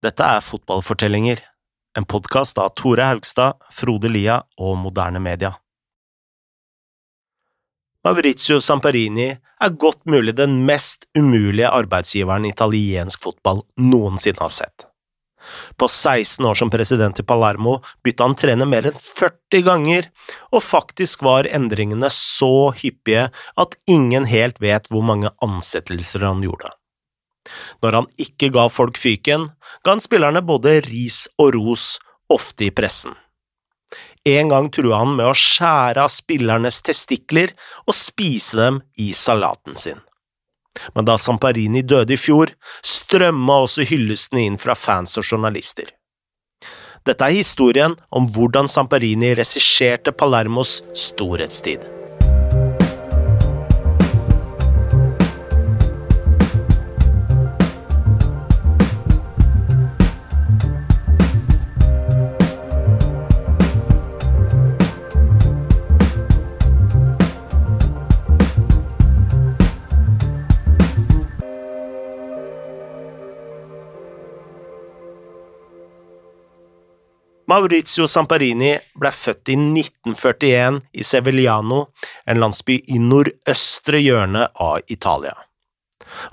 Dette er Fotballfortellinger, en podkast av Tore Haugstad, Frode Lia og Moderne Media. Maurizio Samparini er godt mulig den mest umulige arbeidsgiveren italiensk fotball noensinne har sett. På 16 år som president i Palermo bytta han trener mer enn 40 ganger, og faktisk var endringene så hyppige at ingen helt vet hvor mange ansettelser han gjorde. Når han ikke ga folk fyken, ga han spillerne både ris og ros, ofte i pressen. En gang trua han med å skjære av spillernes testikler og spise dem i salaten sin. Men da Samparini døde i fjor, strømma også hyllestene inn fra fans og journalister. Dette er historien om hvordan Samparini regisserte Palermos storhetstid. Maurizio Samparini ble født i 1941 i Sevillano, en landsby i nordøstre hjørne av Italia.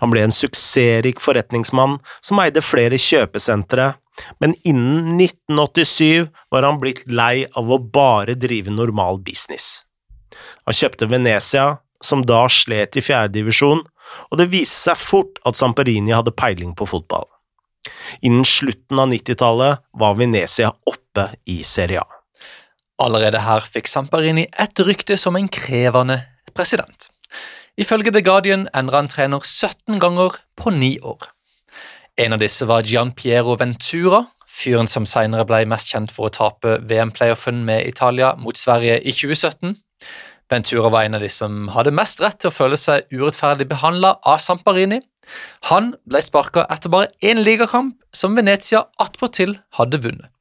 Han ble en suksessrik forretningsmann som eide flere kjøpesentre, men innen 1987 var han blitt lei av å bare drive normal business. Han kjøpte Venezia, som da slet i fjerdedivisjon, og det viste seg fort at Samparini hadde peiling på fotball. Innen slutten av 90-tallet var Venezia oppe i Serie A. Allerede her fikk Samparini et rykte som en krevende president. Ifølge The Guardian endra han trener 17 ganger på ni år. En av disse var Gian Piero Ventura, fyren som senere ble mest kjent for å tape VM-playoffen med Italia mot Sverige i 2017. Ventura var en av de som hadde mest rett til å føle seg urettferdig behandla av Samparini, han ble sparka etter bare én ligakamp, som Venezia attpåtil hadde vunnet.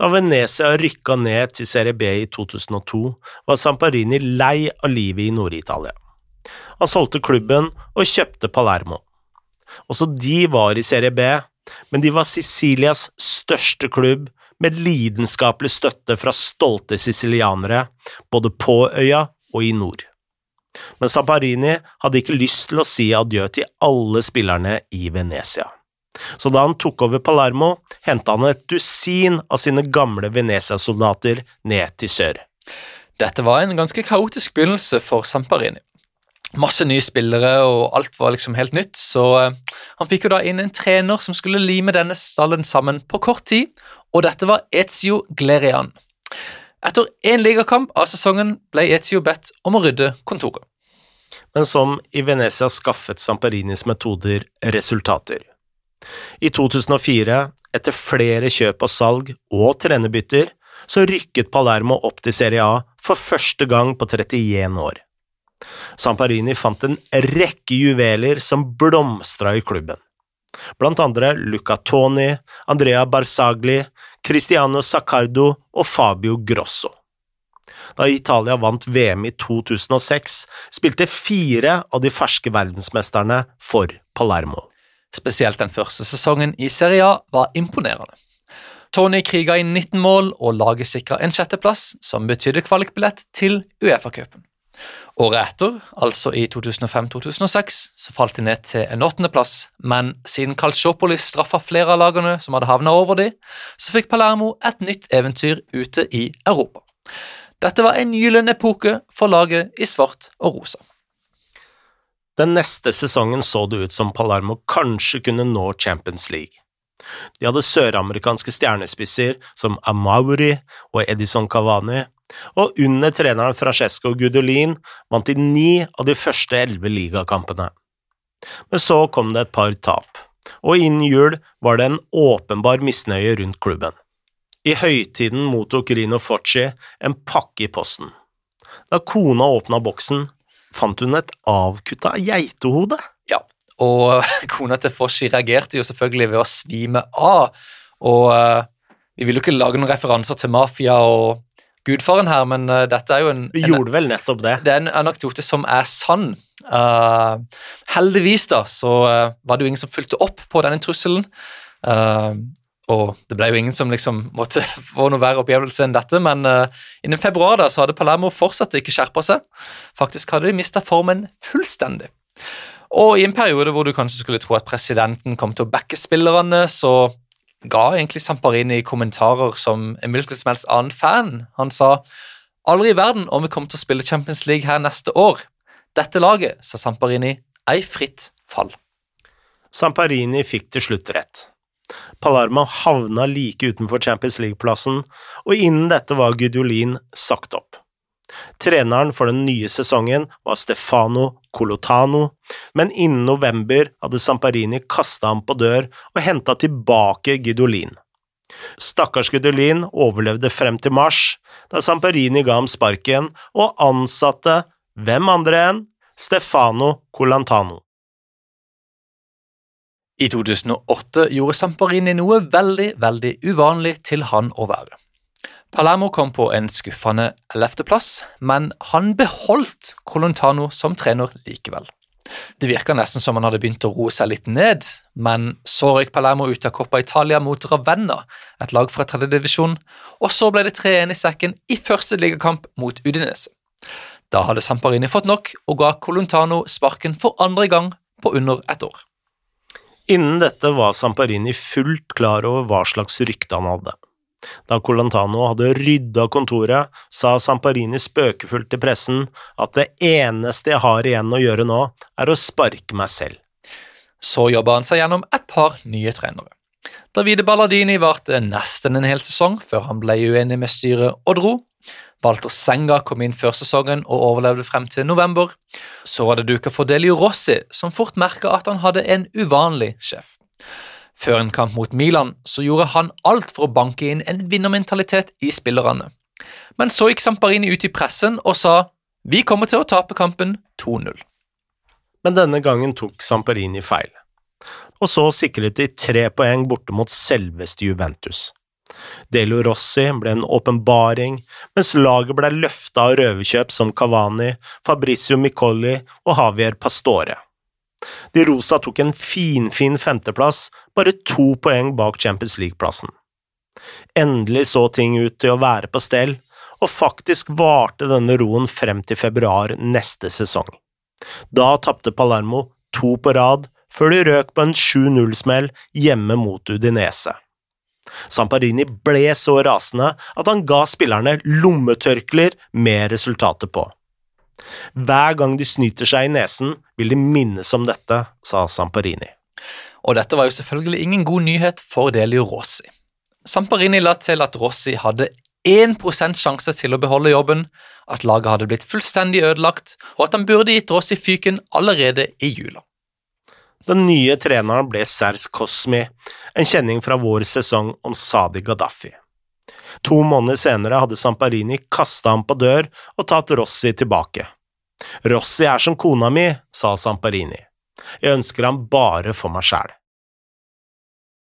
Da Venezia rykka ned til Serie B i 2002, var Samparini lei av livet i Nord-Italia. Han solgte klubben og kjøpte Palermo. Også de var i Serie B, men de var Sicilias største klubb, med lidenskapelig støtte fra stolte sicilianere, både på øya og i nord men Samparini hadde ikke lyst til å si adjø til alle spillerne i Venezia. Så da han tok over Palermo, henta han et dusin av sine gamle Venezia-soldater ned til sør. Dette var en ganske kaotisk begynnelse for Samparini. Masse nye spillere, og alt var liksom helt nytt, så eh, han fikk jo da inn en trener som skulle lime denne stallen sammen på kort tid, og dette var Ezio Glerian. Etter én ligakamp av sesongen ble Ezio bedt om å rydde kontoret men som i Venezia skaffet Samparinis metoder resultater. I 2004, etter flere kjøp og salg og trenerbytter, så rykket Palermo opp til Serie A for første gang på 31 år. Samparini fant en rekke juveler som blomstra i klubben, blant andre Luca Toni, Andrea Barzagli, Cristiano Saccardo og Fabio Grosso. Da Italia vant VM i 2006, spilte fire av de ferske verdensmesterne for Palermo. Spesielt den første sesongen i Serie A var imponerende. Tony kriga i 19 mål, og laget sikra en sjetteplass, som betydde kvalikbillett til Uefa-cupen. Året etter, altså i 2005-2006, så falt de ned til en åttendeplass, men siden Calciopoli straffa flere av lagene som hadde havna over de, så fikk Palermo et nytt eventyr ute i Europa. Dette var en gyllen epoke for laget i svart og rosa. Den neste sesongen så det ut som Palermo kanskje kunne nå Champions League. De hadde søramerikanske stjernespisser som Amauri og Edison Cavani, og under treneren Francesco Gudolin vant de ni av de første elleve ligakampene. Men så kom det et par tap, og innen jul var det en åpenbar misnøye rundt klubben. I høytiden mottok Rino Focci en pakke i posten. Da kona åpna boksen, fant hun et avkutta geitehode. Ja, og kona til Focci reagerte jo selvfølgelig ved å svime av. Og uh, vi ville jo ikke lage noen referanser til mafia og gudfaren her, men uh, dette er jo en Vi gjorde en, vel nettopp det. Det er en anekdote som er sann. Uh, heldigvis da, så var det jo ingen som fulgte opp på denne trusselen. Og det ble jo ingen som liksom måtte få noe verre opplevelse enn dette, men innen februar da, så hadde Palermo fortsatt ikke skjerpa seg. Faktisk hadde de mista formen fullstendig. Og i en periode hvor du kanskje skulle tro at presidenten kom til å backe spillerne, så ga egentlig Samparini kommentarer som en hvilken som helst annen fan. Han sa aldri i verden om vi kommer til å spille Champions League her neste år. Dette laget, sa Samparini, ei fritt fall. Samparini fikk til slutt rett. Palermo havna like utenfor Champions League-plassen, og innen dette var Gudulin sagt opp. Treneren for den nye sesongen var Stefano Colotano, men innen november hadde Samparini kasta ham på dør og henta tilbake Gudolin. Stakkars Gudolin overlevde frem til mars, da Samparini ga ham sparken og ansatte hvem andre enn Stefano Colantano. I 2008 gjorde Samparini noe veldig, veldig uvanlig til han å være. Palermo kom på en skuffende ellevteplass, men han beholdt Colontano som trener likevel. Det virka nesten som han hadde begynt å roe seg litt ned, men så røyk Palermo ut av Coppa Italia mot Ravenna, et lag fra tredjedivisjon, og så ble det 3-1 i sekken i første ligakamp mot Udinese. Da hadde Samparini fått nok og ga Colontano sparken for andre gang på under et år. Innen dette var Samparini fullt klar over hva slags rykte han hadde. Da Colantano hadde rydda kontoret, sa Samparini spøkefullt til pressen at det eneste jeg har igjen å gjøre nå, er å sparke meg selv. Så jobba han seg gjennom et par nye trenere. Davide Balladini varte nesten en hel sesong før han ble uenig med styret og dro. Walter Senga kom inn før sesongen og overlevde frem til november. Så var det duka for Delio Rossi, som fort merka at han hadde en uvanlig sjef. Før en kamp mot Milan så gjorde han alt for å banke inn en vinnermentalitet i spillerne. Men så gikk Samparini ut i pressen og sa vi kommer til å tape kampen 2-0. Men denne gangen tok Samparini feil, og så sikret de tre poeng borte mot selveste Juventus. Delo Rossi ble en åpenbaring, mens laget ble løfta av røverkjøp som Cavani, Fabrizio Micoli og Javier Pastore. De rosa tok en finfin femteplass, bare to poeng bak Champions League-plassen. Endelig så ting ut til å være på stell, og faktisk varte denne roen frem til februar neste sesong. Da tapte Palermo to på rad, før de røk på en 7-0-smell hjemme mot Udinese. Samparini ble så rasende at han ga spillerne lommetørklær med resultatet på. Hver gang de snyter seg i nesen, vil de minnes om dette, sa Samparini. Og dette var jo selvfølgelig ingen god nyhet for Delio Rossi. Samparini la til at Rossi hadde 1 sjanse til å beholde jobben, at laget hadde blitt fullstendig ødelagt, og at han burde gitt Rossi fyken allerede i jula. Den nye treneren ble Sers Cosmi, en kjenning fra vår sesong om Sadi Gaddafi. To måneder senere hadde Samparini kasta ham på dør og tatt Rossi tilbake. Rossi er som kona mi, sa Samparini. Jeg ønsker ham bare for meg sjæl.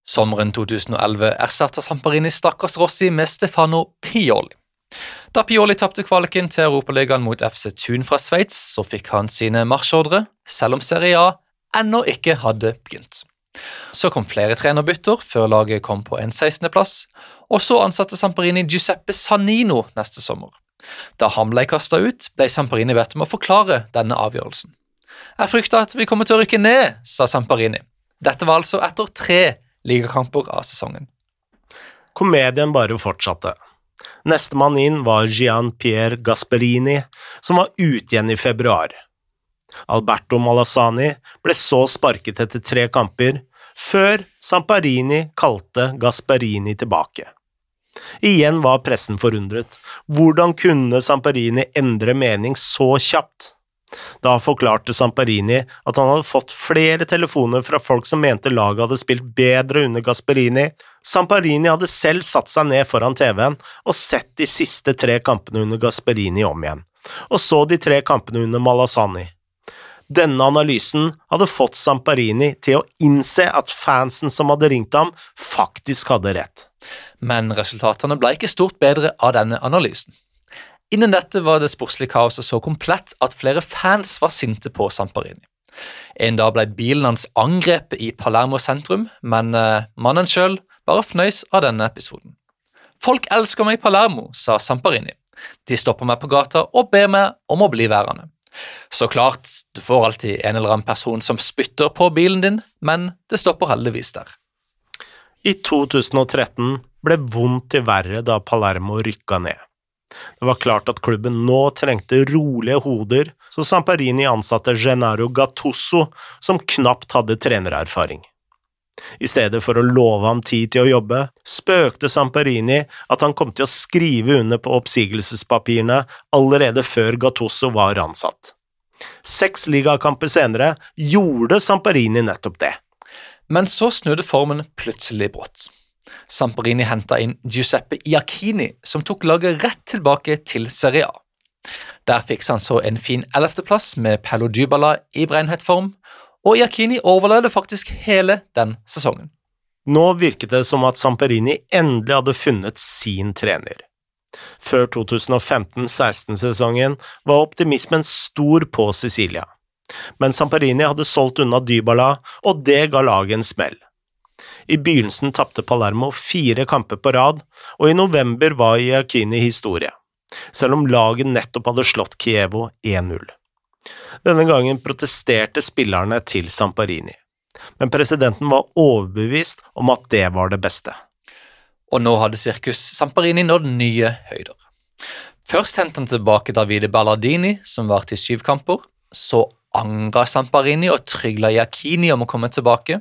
Sommeren 2011 erstatta Samparini stakkars Rossi med Stefano Pioli. Da Pioli tapte kvaliken til Europaligaen mot FC Thun fra Sveits, så fikk han sine marsjordre, selv om Serie A ennå ikke hadde begynt. Så kom flere trenerbytter før laget kom på en 16.-plass, og så ansatte Samparini Giuseppe Sanino neste sommer. Da han ble kasta ut, ble Samparini bedt om å forklare denne avgjørelsen. Jeg frykter at vi kommer til å rykke ned, sa Samparini. Dette var altså etter tre ligakamper av sesongen. Komedien bare fortsatte. Nestemann inn var Gian Pierre Gasperini, som var ute igjen i februar. Alberto Malassani ble så sparket etter tre kamper, før Samparini kalte Gasparini tilbake. Igjen var pressen forundret. Hvordan kunne Samparini endre mening så kjapt? Da forklarte Samparini at han hadde fått flere telefoner fra folk som mente laget hadde spilt bedre under Gasperini. Samparini hadde selv satt seg ned foran TV-en og sett de siste tre kampene under Gasperini om igjen, og så de tre kampene under Malassani. Denne analysen hadde fått Samparini til å innse at fansen som hadde ringt ham, faktisk hadde rett. Men resultatene ble ikke stort bedre av denne analysen. Innen dette var det sportslige kaoset så komplett at flere fans var sinte på Samparini. En dag ble bilen hans angrepet i Palermo sentrum, men eh, mannen sjøl bare fnøys av denne episoden. Folk elsker meg i Palermo, sa Samparini. De stopper meg på gata og ber meg om å bli værende. Så klart, du får alltid en eller annen person som spytter på bilen din, men det stopper heldigvis der. I 2013 ble vondt til verre da Palermo rykka ned. Det var klart at klubben nå trengte rolige hoder, så Samparini ansatte Genaro Gattusso, som knapt hadde trenererfaring. I stedet for å love ham tid til å jobbe, spøkte Samparini at han kom til å skrive under på oppsigelsespapirene allerede før Gattusso var ansatt. Seks ligakamper senere gjorde Samparini nettopp det. Men så snudde formen plutselig brått. Samparini henta inn Giuseppe Iacchini, som tok laget rett tilbake til Serie A. Der fikk han så en fin ellevteplass med Pello Dybala i brennhet form, og Iacchini overlevde faktisk hele den sesongen. Nå virket det som at Samperini endelig hadde funnet sin trener. Før 2015-16-sesongen var optimismen stor på Sicilia men Samparini hadde solgt unna Dybala, og det ga laget en smell. I begynnelsen tapte Palermo fire kamper på rad, og i november var Iacchini historie, selv om laget nettopp hadde slått Kievo 1-0. Denne gangen protesterte spillerne til Samparini, men presidenten var overbevist om at det var det beste. Og nå hadde sirkus Samparini nådd nye høyder. Først hentet han tilbake Davide Ballardini, som var til syv kamper, så angra Samparini og trygla Yakini om å komme tilbake.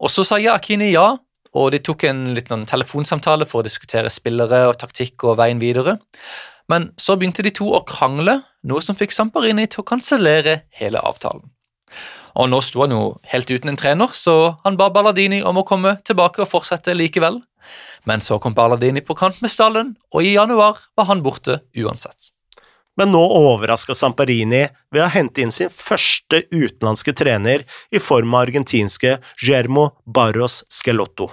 Og så sa Yakini ja, og de tok en liten telefonsamtale for å diskutere spillere og taktikk og veien videre. Men så begynte de to å krangle, noe som fikk Samparini til å kansellere hele avtalen. Og nå sto han jo helt uten en trener, så han ba Balladini om å komme tilbake og fortsette likevel. Men så kom Balladini på kant med stallen, og i januar var han borte uansett men nå overraska Samparini ved å hente inn sin første utenlandske trener i form av argentinske Germo Barros Skelotto.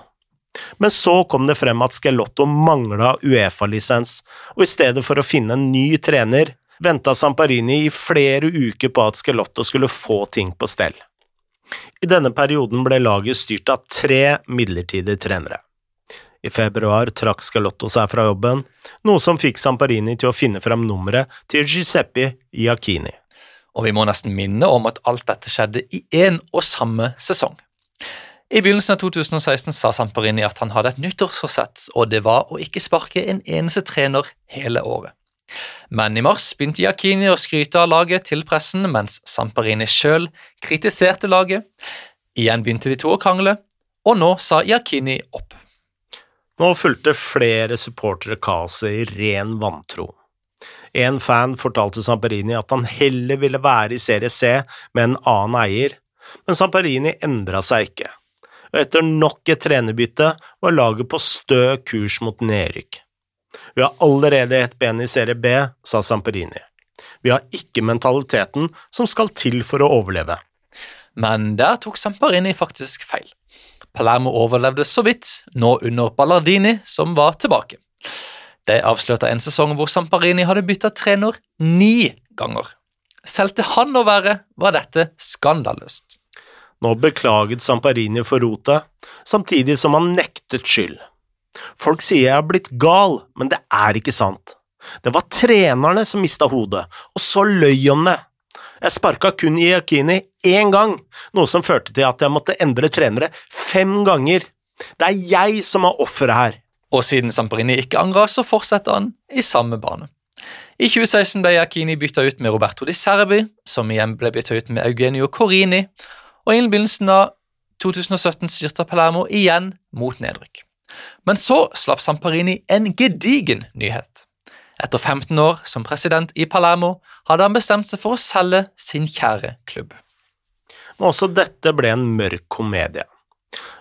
Men så kom det frem at Skelotto mangla Uefa-lisens, og i stedet for å finne en ny trener, venta Samparini i flere uker på at Skelotto skulle få ting på stell. I denne perioden ble laget styrt av tre midlertidige trenere. I februar trakk Scalotto seg fra jobben, noe som fikk Samparini til å finne frem nummeret til Giuseppe Iacchini. Og vi må nesten minne om at alt dette skjedde i én og samme sesong. I begynnelsen av 2016 sa Samparini at han hadde et nyttårsforsett, og det var å ikke sparke en eneste trener hele året. Men i mars begynte Yakini å skryte av laget til pressen, mens Samparini sjøl kritiserte laget. Igjen begynte de to å krangle, og nå sa Yakini opp. Nå fulgte flere supportere kaoset i ren vantro. En fan fortalte Samparini at han heller ville være i Serie C med en annen eier, men Samparini endra seg ikke, og etter nok et trenerbytte var laget på stø kurs mot nedrykk. Vi har allerede ett ben i Serie B, sa Samperini. Vi har ikke mentaliteten som skal til for å overleve. Men der tok Samperini faktisk feil. Palermo overlevde så vidt, nå under Ballardini, som var tilbake. Det avslørte en sesong hvor Samparini hadde bytta trener ni ganger. Selv til han å være var dette skandaløst. Nå beklaget Samparini for rotet, samtidig som han nektet skyld. Folk sier jeg har blitt gal, men det er ikke sant. Det var trenerne som mista hodet, og så løy om det. Jeg sparka kun Iakini én gang, noe som førte til at jeg måtte endre trenere fem ganger. Det er jeg som er offeret her. Og siden Samparini ikke angra, så fortsetter han i samme bane. I 2016 ble Iacchini bytta ut med Roberto Di Serbi, som igjen ble bytta ut med Eugenio Corini, og innen begynnelsen av 2017 styrta Palermo igjen mot nedrykk. Men så slapp Samparini en gedigen nyhet. Etter 15 år som president i Palermo hadde han bestemt seg for å selge sin kjære klubb. Men også dette ble en mørk komedie.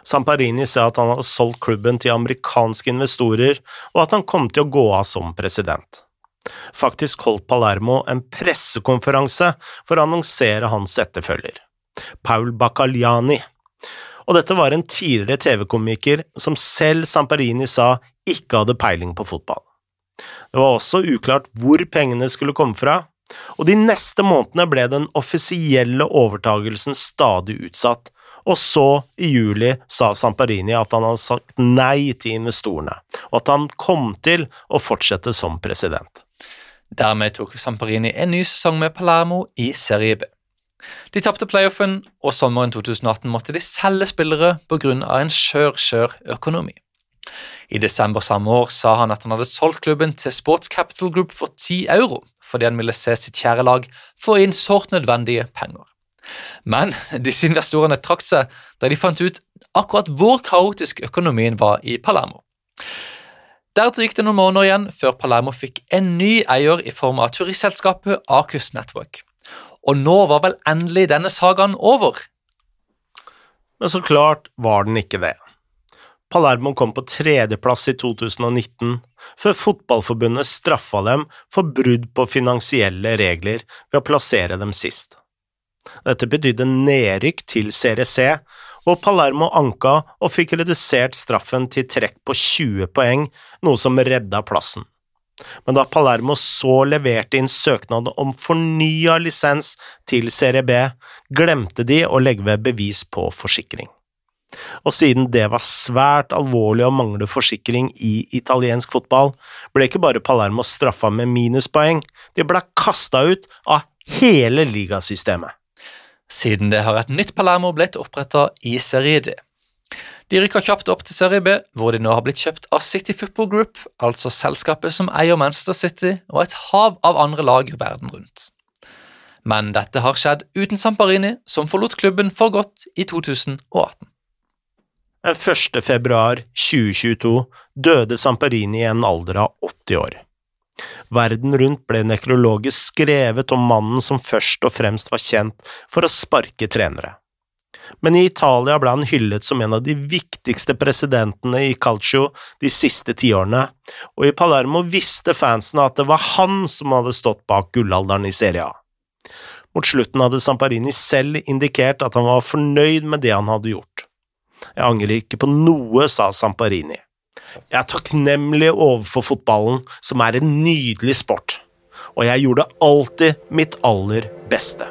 Samparini sa at han hadde solgt klubben til amerikanske investorer, og at han kom til å gå av som president. Faktisk holdt Palermo en pressekonferanse for å annonsere hans etterfølger, Paul Bacaliani, og dette var en tidligere TV-komiker som selv Samparini sa ikke hadde peiling på fotball. Det var også uklart hvor pengene skulle komme fra, og de neste månedene ble den offisielle overtagelsen stadig utsatt, og så, i juli, sa Samparini at han hadde sagt nei til investorene, og at han kom til å fortsette som president. Dermed tok Samparini en ny sesong med Palermo i Serie B. De tapte playoffen, og sommeren 2018 måtte de selge spillere pga. en skjør, skjør økonomi. I desember samme år sa han at han hadde solgt klubben til Sports Capital Group for 10 euro, fordi han ville se sitt kjære lag få inn sårt nødvendige penger. Men disse investorene trakk seg da de fant ut akkurat hvor kaotisk økonomien var i Palermo. Deretter gikk det noen måneder igjen før Palermo fikk en ny eier i form av turistselskapet Acus Network. Og nå var vel endelig denne sagaen over? Men så klart var den ikke det. Palermo kom på tredjeplass i 2019, før Fotballforbundet straffa dem for brudd på finansielle regler ved å plassere dem sist. Dette betydde nedrykk til Serie C, og Palermo anka og fikk redusert straffen til trekk på 20 poeng, noe som redda plassen. Men da Palermo så leverte inn søknad om fornya lisens til Serie B, glemte de å legge ved bevis på forsikring og siden det var svært alvorlig å mangle forsikring i italiensk fotball, ble ikke bare Palermo straffa med minuspoeng, de ble kasta ut av hele ligasystemet. Siden det har et nytt Palermo blitt oppretta i Serie D. De rykker kjapt opp til Serie B, hvor de nå har blitt kjøpt av City Football Group, altså selskapet som eier Manchester City og et hav av andre lag verden rundt. Men dette har skjedd uten Samparini, som forlot klubben for godt i 2018. Den 1. februar 2022 døde Samparini i en alder av 80 år. Verden rundt ble nekrologisk skrevet om mannen som først og fremst var kjent for å sparke trenere. Men i Italia ble han hyllet som en av de viktigste presidentene i Calcio de siste tiårene, og i Palermo visste fansene at det var han som hadde stått bak gullalderen i Serie A. Mot slutten hadde Samparini selv indikert at han var fornøyd med det han hadde gjort. Jeg angrer ikke på noe, sa Samparini. Jeg er takknemlig overfor fotballen, som er en nydelig sport, og jeg gjorde alltid mitt aller beste.